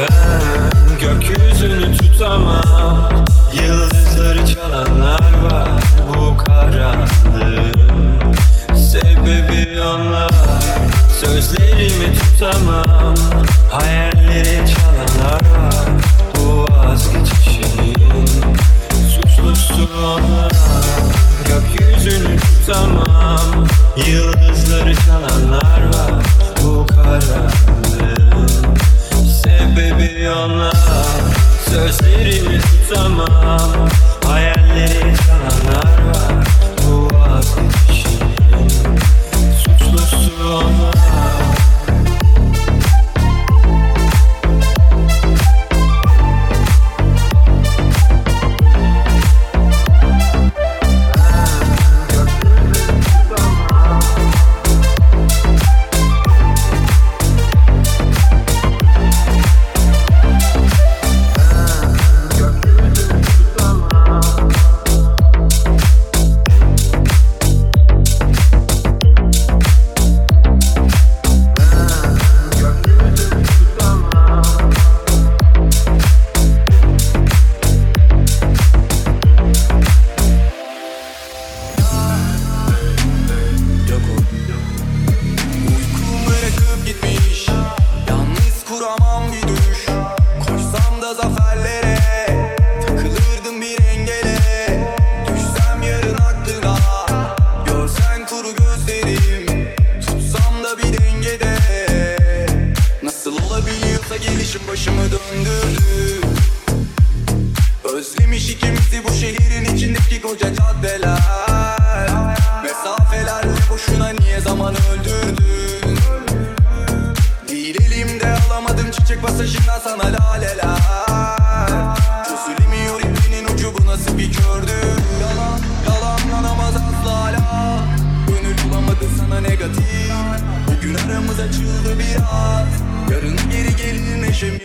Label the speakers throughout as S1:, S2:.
S1: Ben
S2: gökyüzünü tutamam. Yıldızları çalanlar var Bu karanlığın Sebebi onlar. Sözlerimi tutamam. Hayalleri çalanlar var Bu vazgeçişin. Suçlusu onlar. Gökyüzünü tutamam. Yıldızları çalanlar var Bu karanlığın Sebebi onlar Sözlerimi tutamam Hayalleri
S3: Özlemiş ikimizi bu şehrin içindeki koca caddeler. Mesafelerle boşuna niye zaman öldürdün? Değil elimde alamadım çiçek pasajından sana laleler. Çözülemiyor ipinin ucu bu nasıl bir kördü Yalan yalanlanamaz asla hala. Gönül bulamadı sana negatif. Bugün aramız açıldı biraz. Yarın geri gelir neşemiz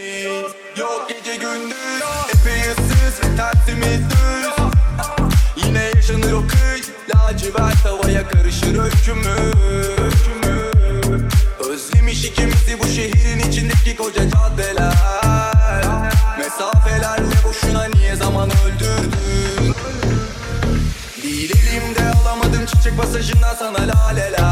S3: tersimiz düz. Yine yaşanır o kış Lacivert havaya karışır öykümüz. Özlemiş ikimizi bu şehrin içindeki koca caddeler. Mesafelerle boşuna niye zaman öldürdün? Değil elimde alamadım çiçek pasajından sana laleler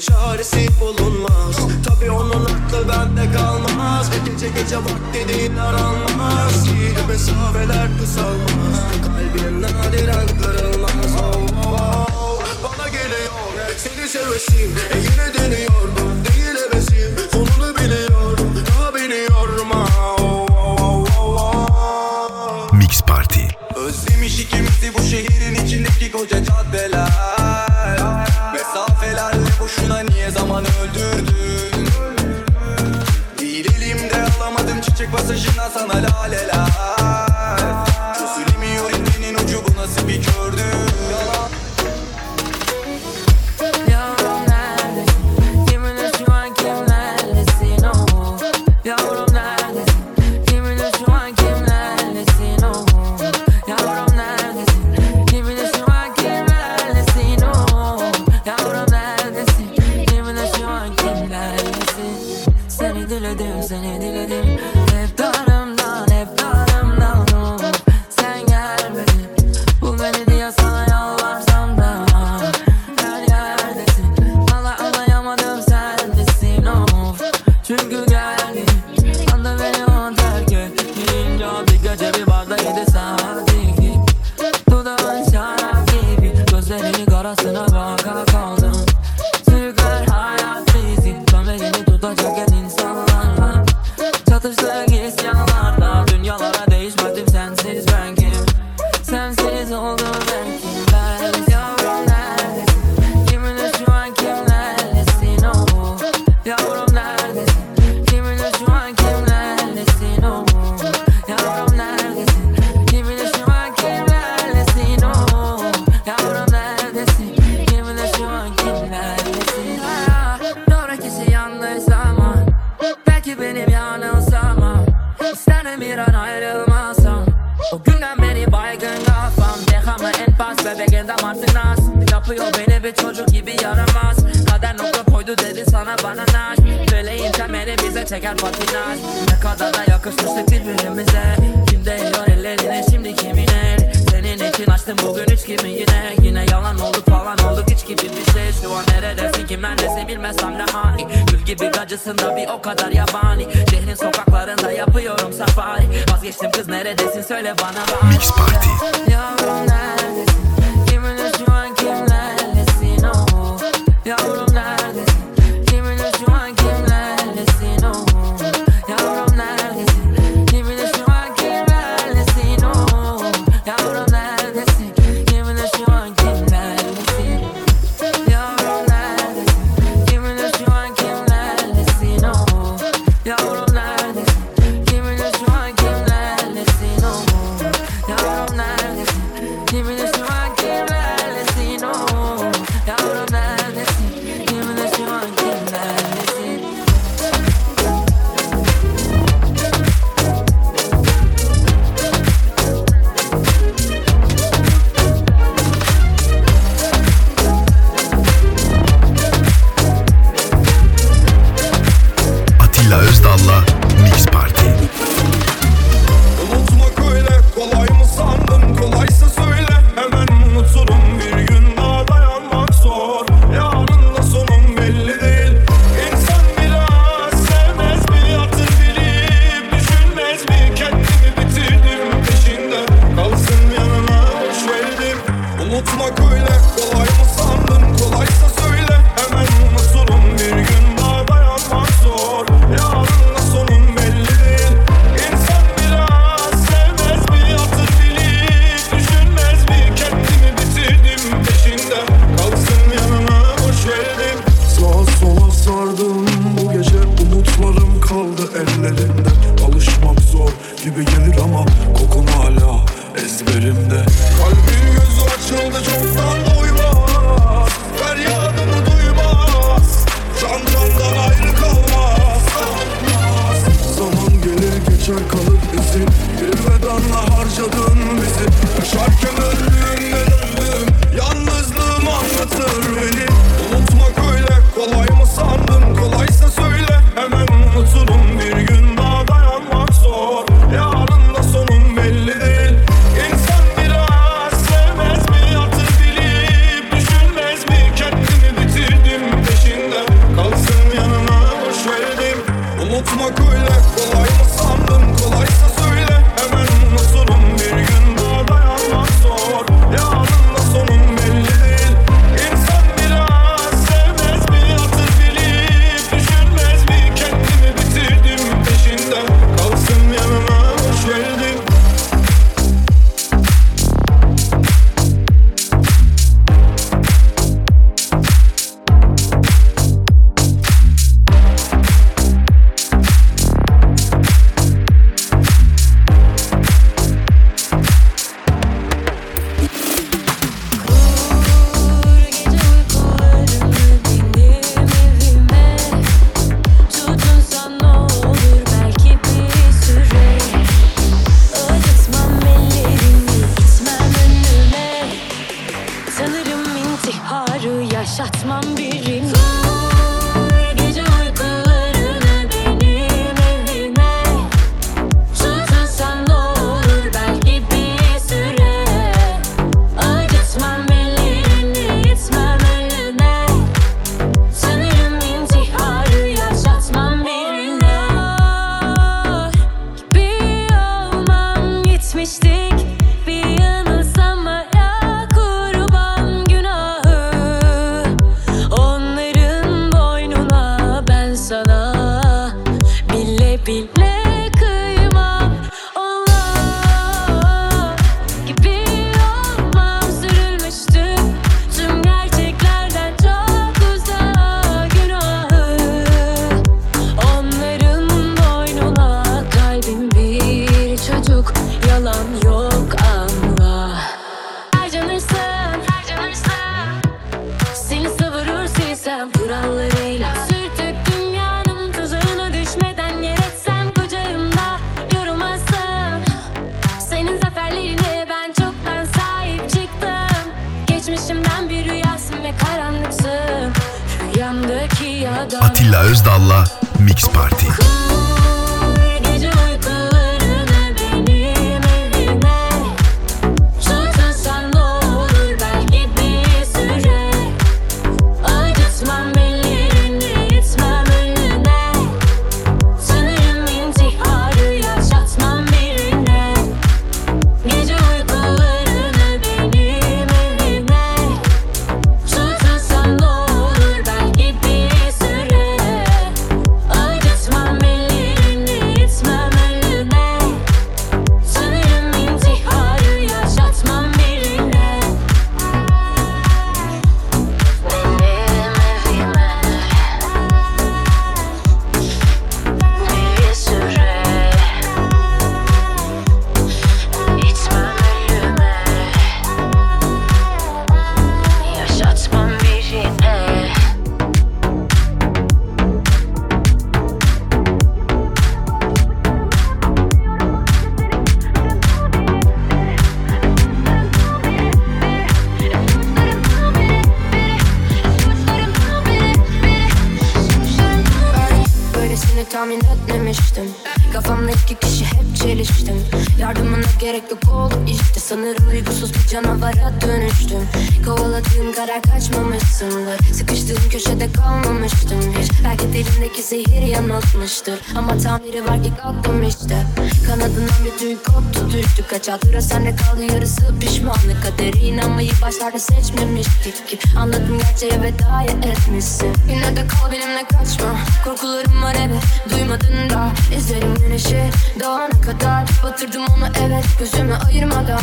S4: çaresi bulunmaz. Tabi onun aklı bende kalmaz. Gece gece vakti değil aranmaz. Yine mesafeler kısalmaz. Kalbim nadiren kırılmaz. Oh, oh, oh. Bana geliyor. Seni sevesim. E Yine deniyorum. Değil hevesim. Sonunu biliyorum. Daha biliyorum ah, oh, oh, oh, oh.
S5: Mix Party.
S3: Özlemiş ikimizi bu şehrin içindeki koca caddeler Değil elimde alamadım çiçek
S6: Sanırım
S7: duygusuz bir canavara dönüştüm. Kovaladığım karar kaçmamışsındır. Sıkıştı Döndüm köşede kalmamıştım hiç. Belki derindeki zehir yanıltmıştır. Ama tamiri var ki kalktım işte. Kanadından bir tüy koptu düştü Kaç hatıra sende kaldı yarısı pişmanlık. Kaderi inanmayı başlarda seçmemiştik ki. Anladım gerçeğe vedaya etmişsin. Yine de kal benimle kaçma. Korkularım var evet duymadın da. İzlerim güneşi doğana kadar. Batırdım onu evet gözümü ayırmadan.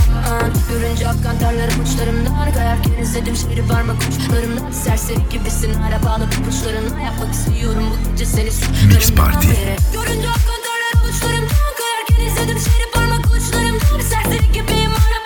S7: Görünce akkan terlerim uçlarımdan Kayarken izledim şehri parmak uçlarımdan. Serseri gibisin. Üstün arabalı kapışlarına yapmak istiyorum. Bu gece seni
S5: Mix Party.
S7: Görünce aklım döner avuçlarım. Kayarken izledim seni parmak uçlarım. Bir serseri gibiyim ara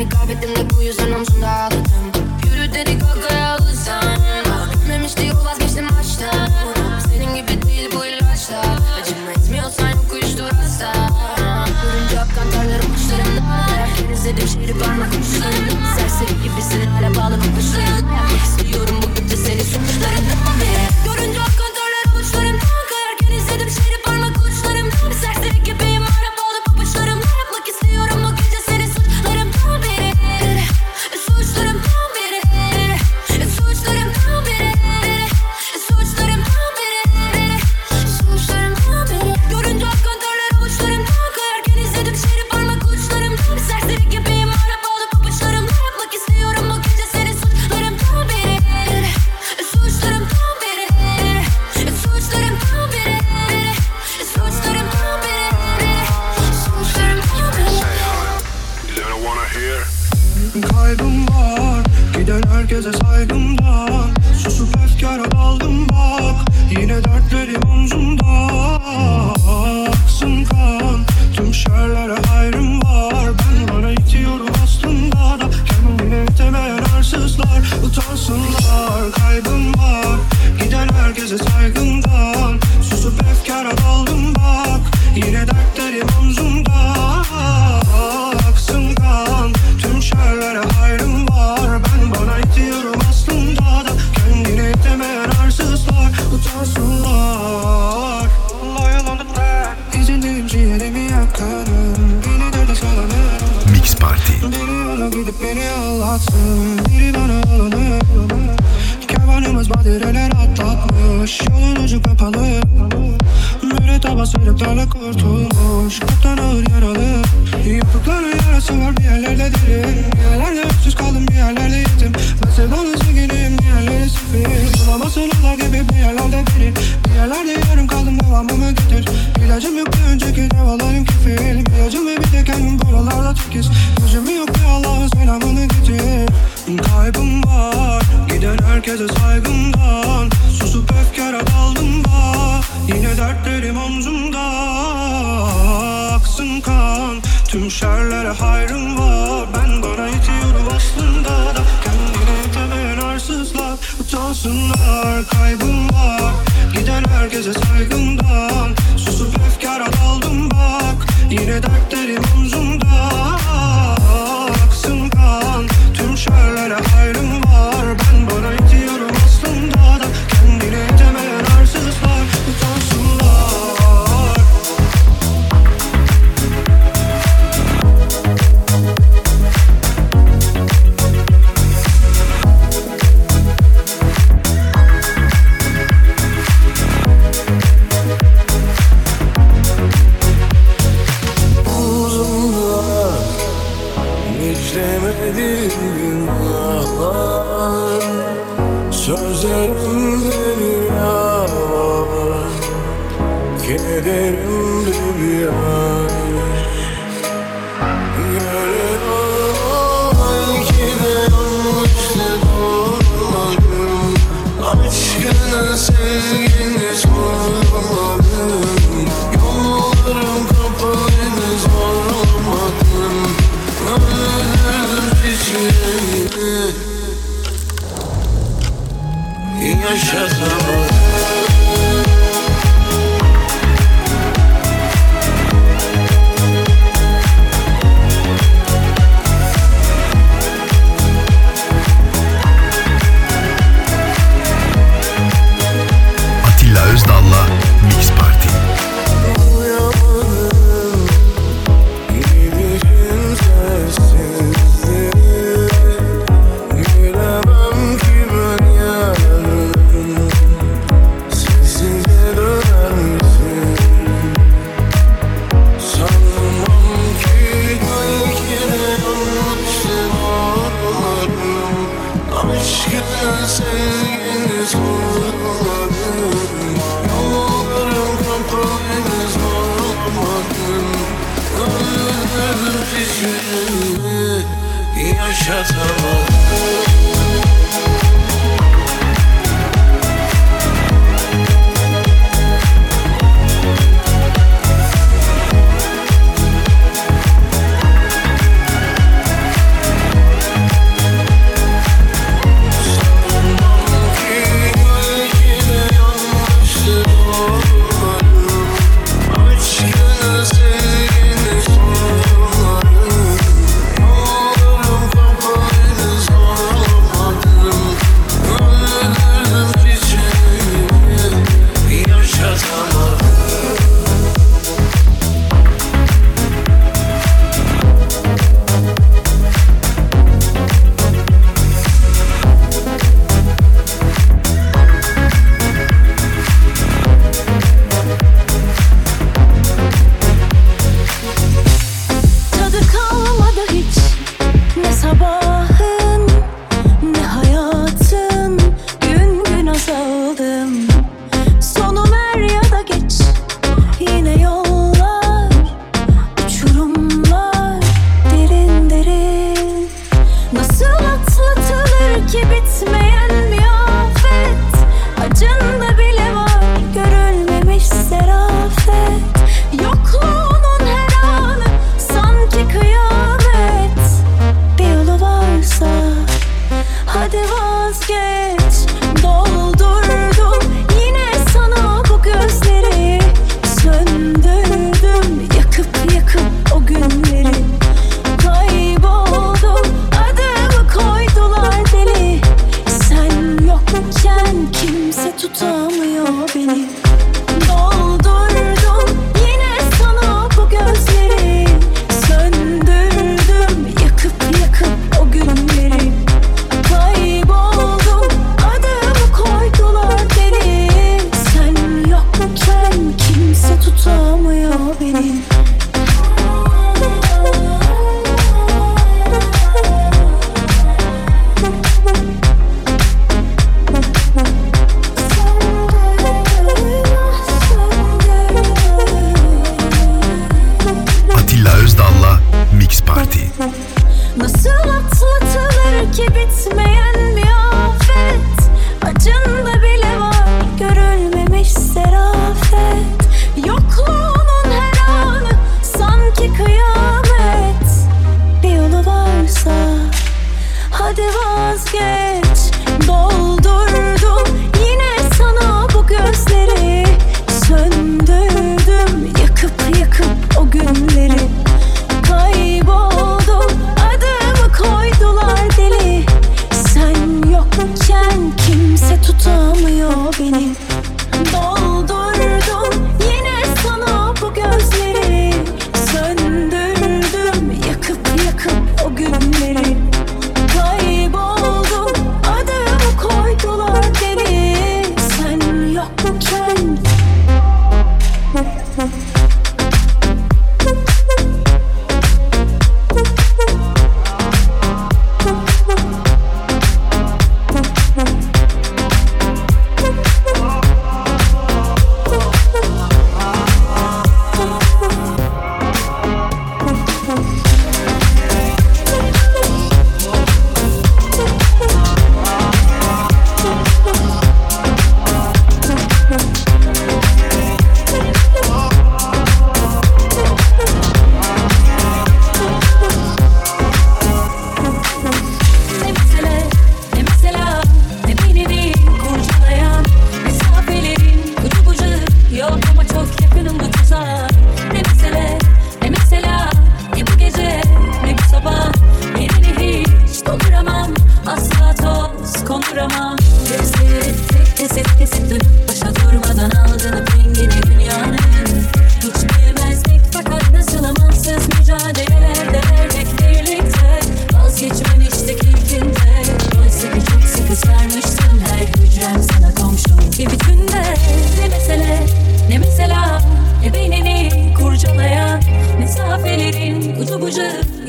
S7: Kendimi kaybettim de bu yüzden omzunda ağladım. Yürü dedi kakaya alırsan. Dönmemişti yol vazgeçtim baştan Senin gibi değil bu ilaçla. Acıma etmiyorsan yok uyuştur asla Görünce akkan tarlarım uçlarımda Herkes izledim şehri parmak uçlarımda Serseri gibisin hala bağlı
S1: kapışlarımda selamını getir Kaybım var. Gider herkese saygımdan Susup öfkere daldım da Yine dertlerim omzumda. Aksın kan. Tüm şerlere hayrım var. Ben bana yetiyorum aslında da Kendine yetemeyen arsızlar. Utansınlar kaybım var. Gider herkese saygımdan. Susup öfkere daldım bak. Yine dertlerim omzumda.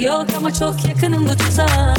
S8: Yok ama çok yakınım bu tuzağa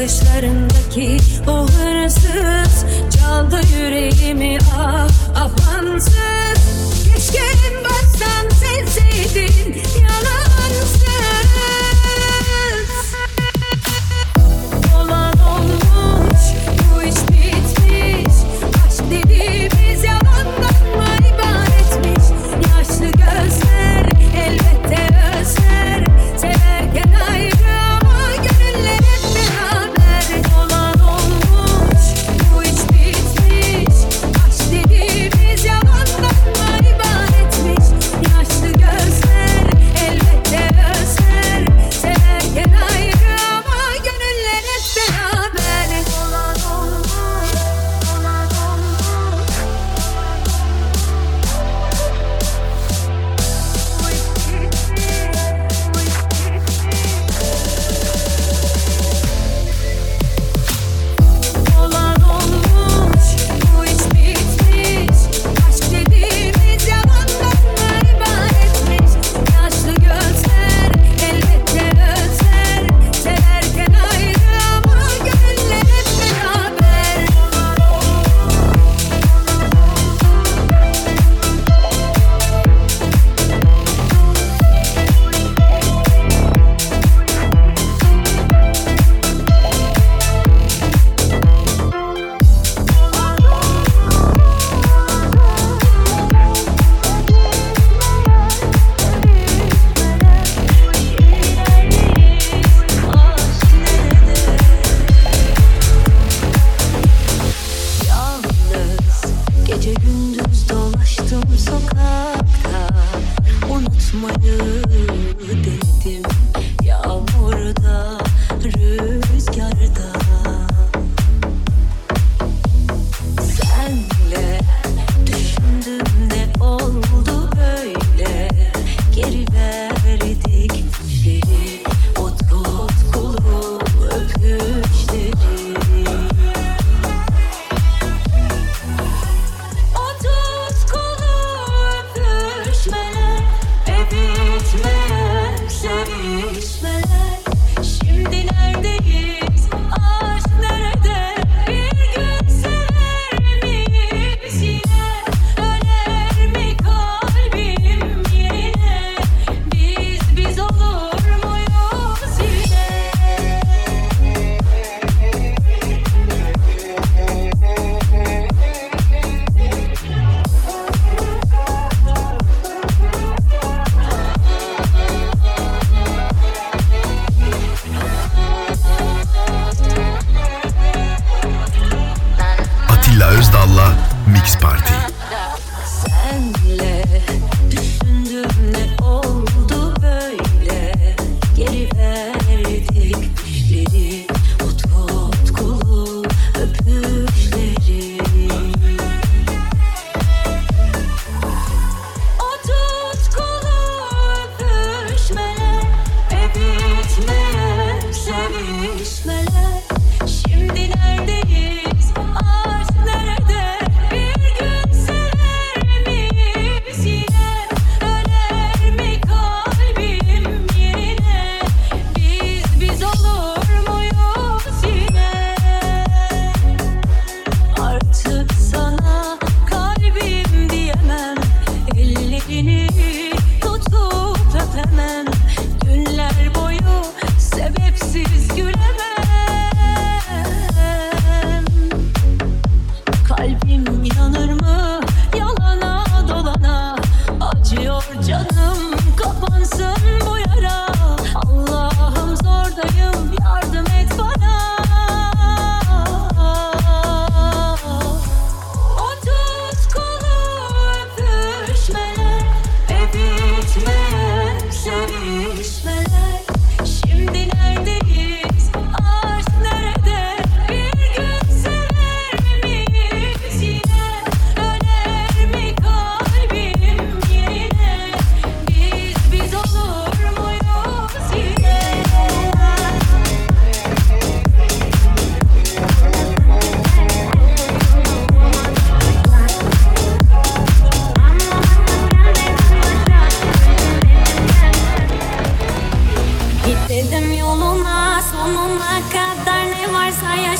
S9: bakışlarındaki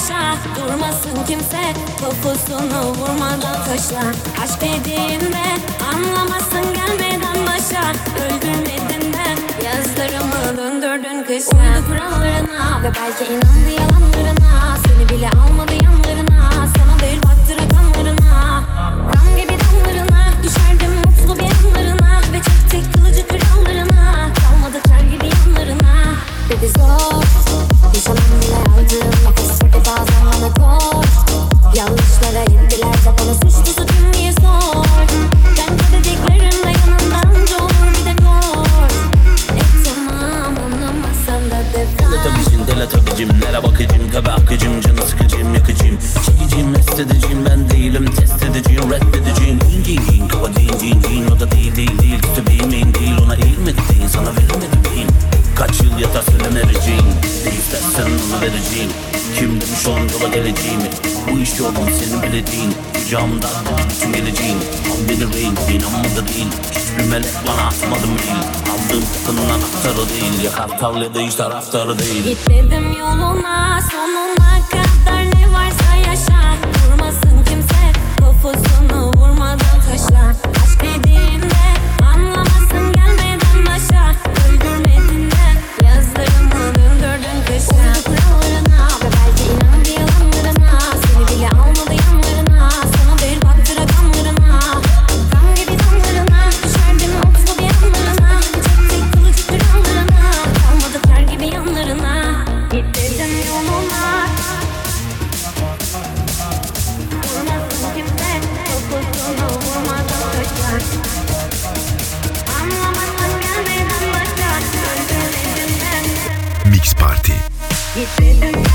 S10: taşa Durmasın kimse.
S11: Topusunu vurmadan taşla. Aşk dediğimde anlamasın gelmeden başa. Öldürmedin de yazlarımı döndürdün kışla Uydu kurallarına ve belki inandı yalanlarına. Seni bile almadı yanlarına. Sana değil baktı rakamlarına Ram gibi damlarına düşerdim mutlu bir yanlarına Ve çektik kılıcı krallarına. Kalmadı kar gibi yanlarına. Dedi zor Nişanım bile aldım
S12: vereceğim Ne istersen ona vereceğim. Kim demiş onun yola geleceğimi? Bu iş yolum senin bilediğin. Kucağımda bütün geleceğin Al beni rehin inanmadı değil. Hiçbir melek bana atmadı mail Aldığım kapının anahtarı değil. Yakar tavla da hiç taraftarı değil.
S11: Gitmedim yoluna sonuna kadar He said that.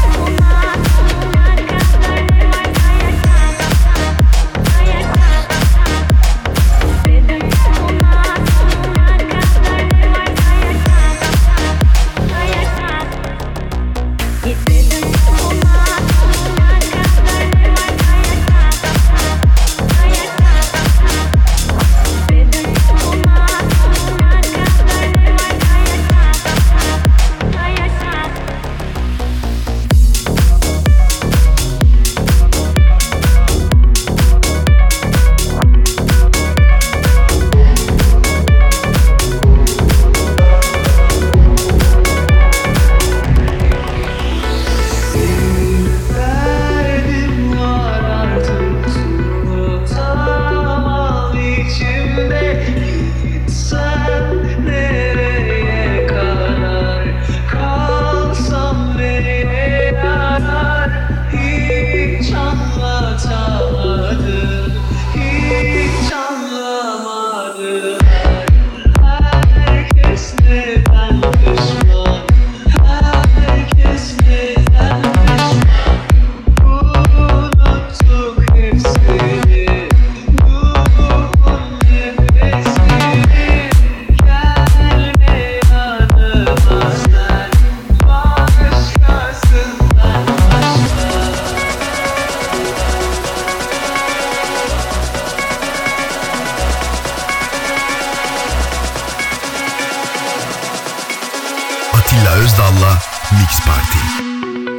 S11: Erdal'la
S5: Mix Party.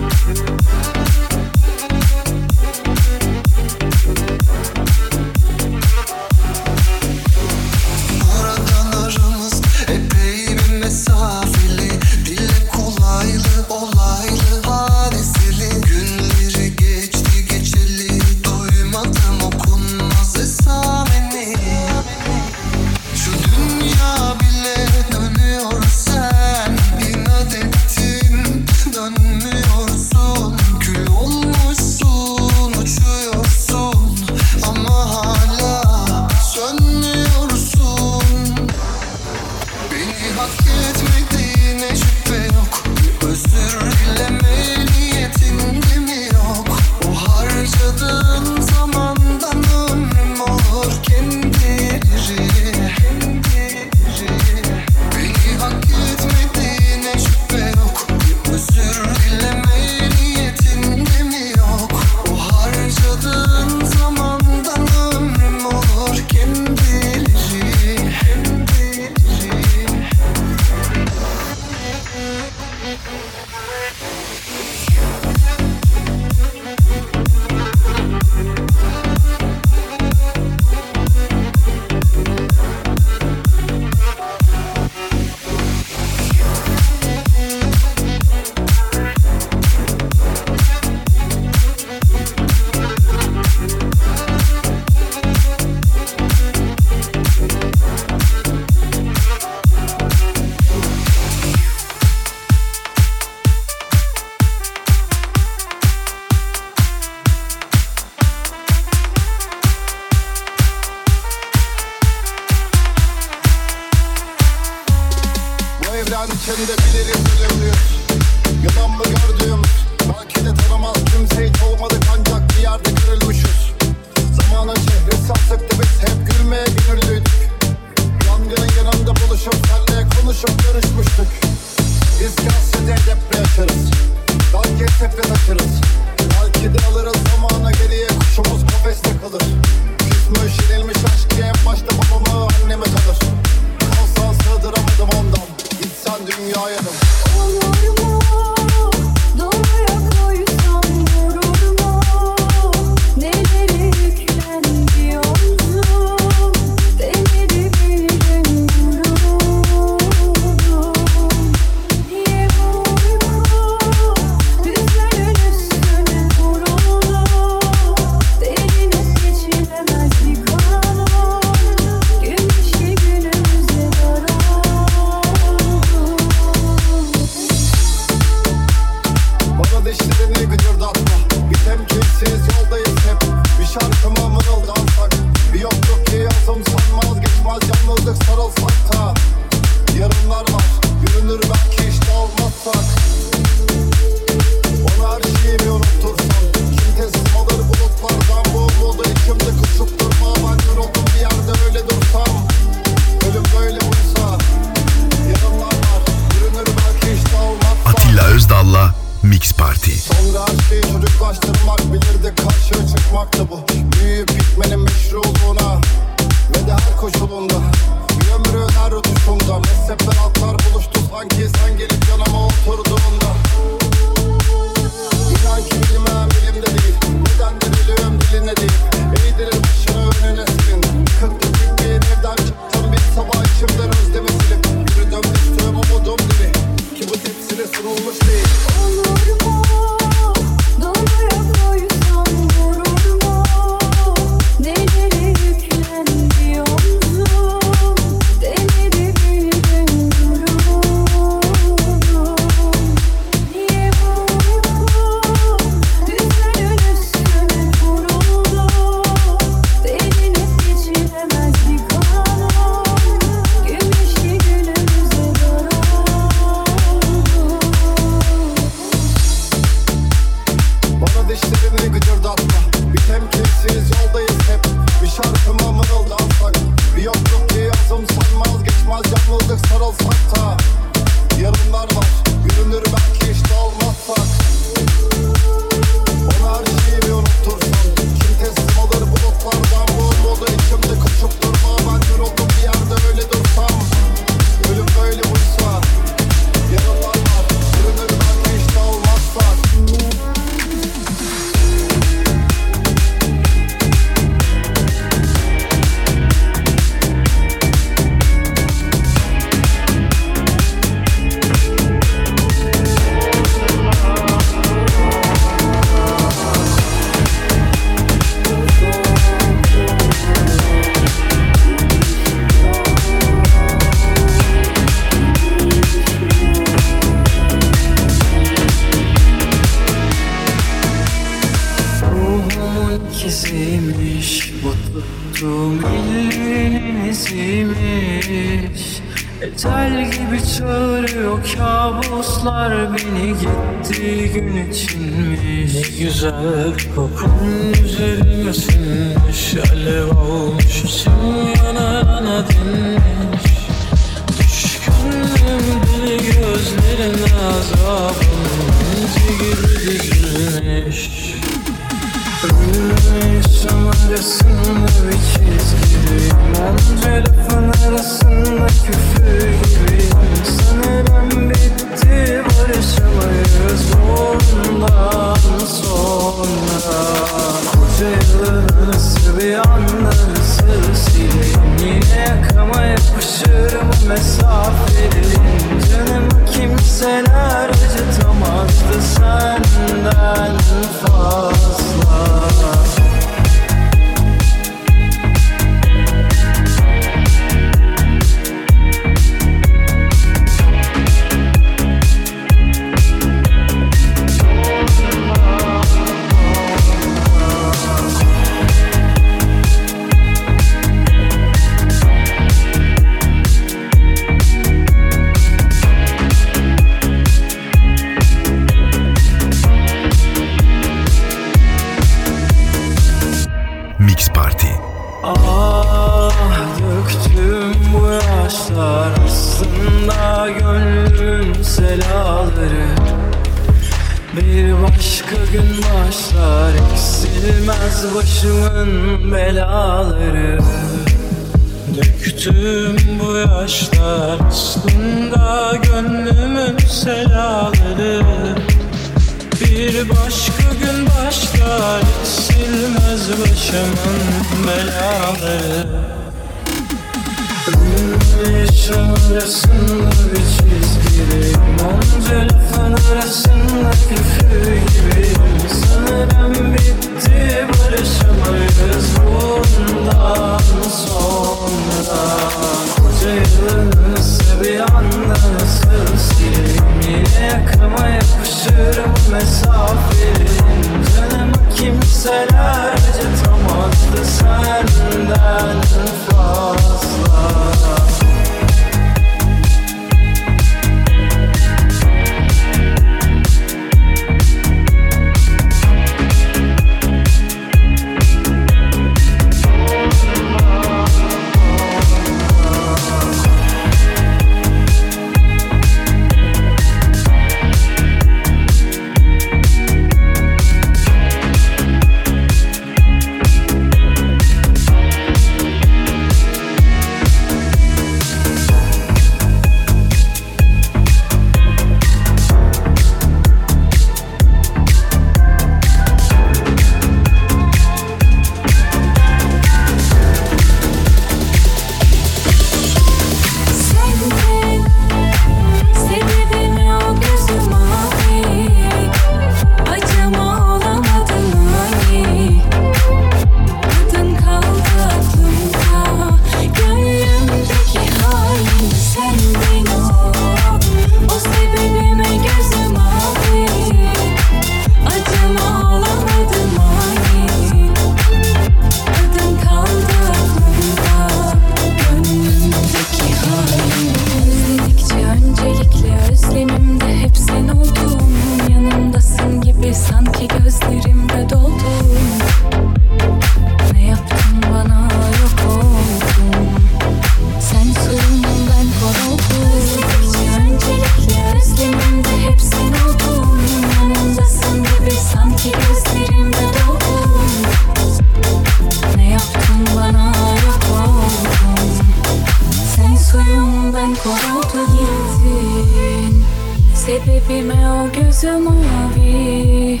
S13: Sebebime o
S2: gözü mavi.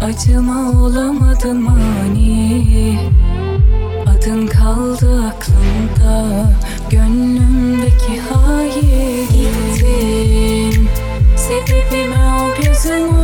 S2: Acıma olamadın mani. Adın kaldı aklımda.
S8: Gönlümdeki hayır gittin Sebebime o gözü mavi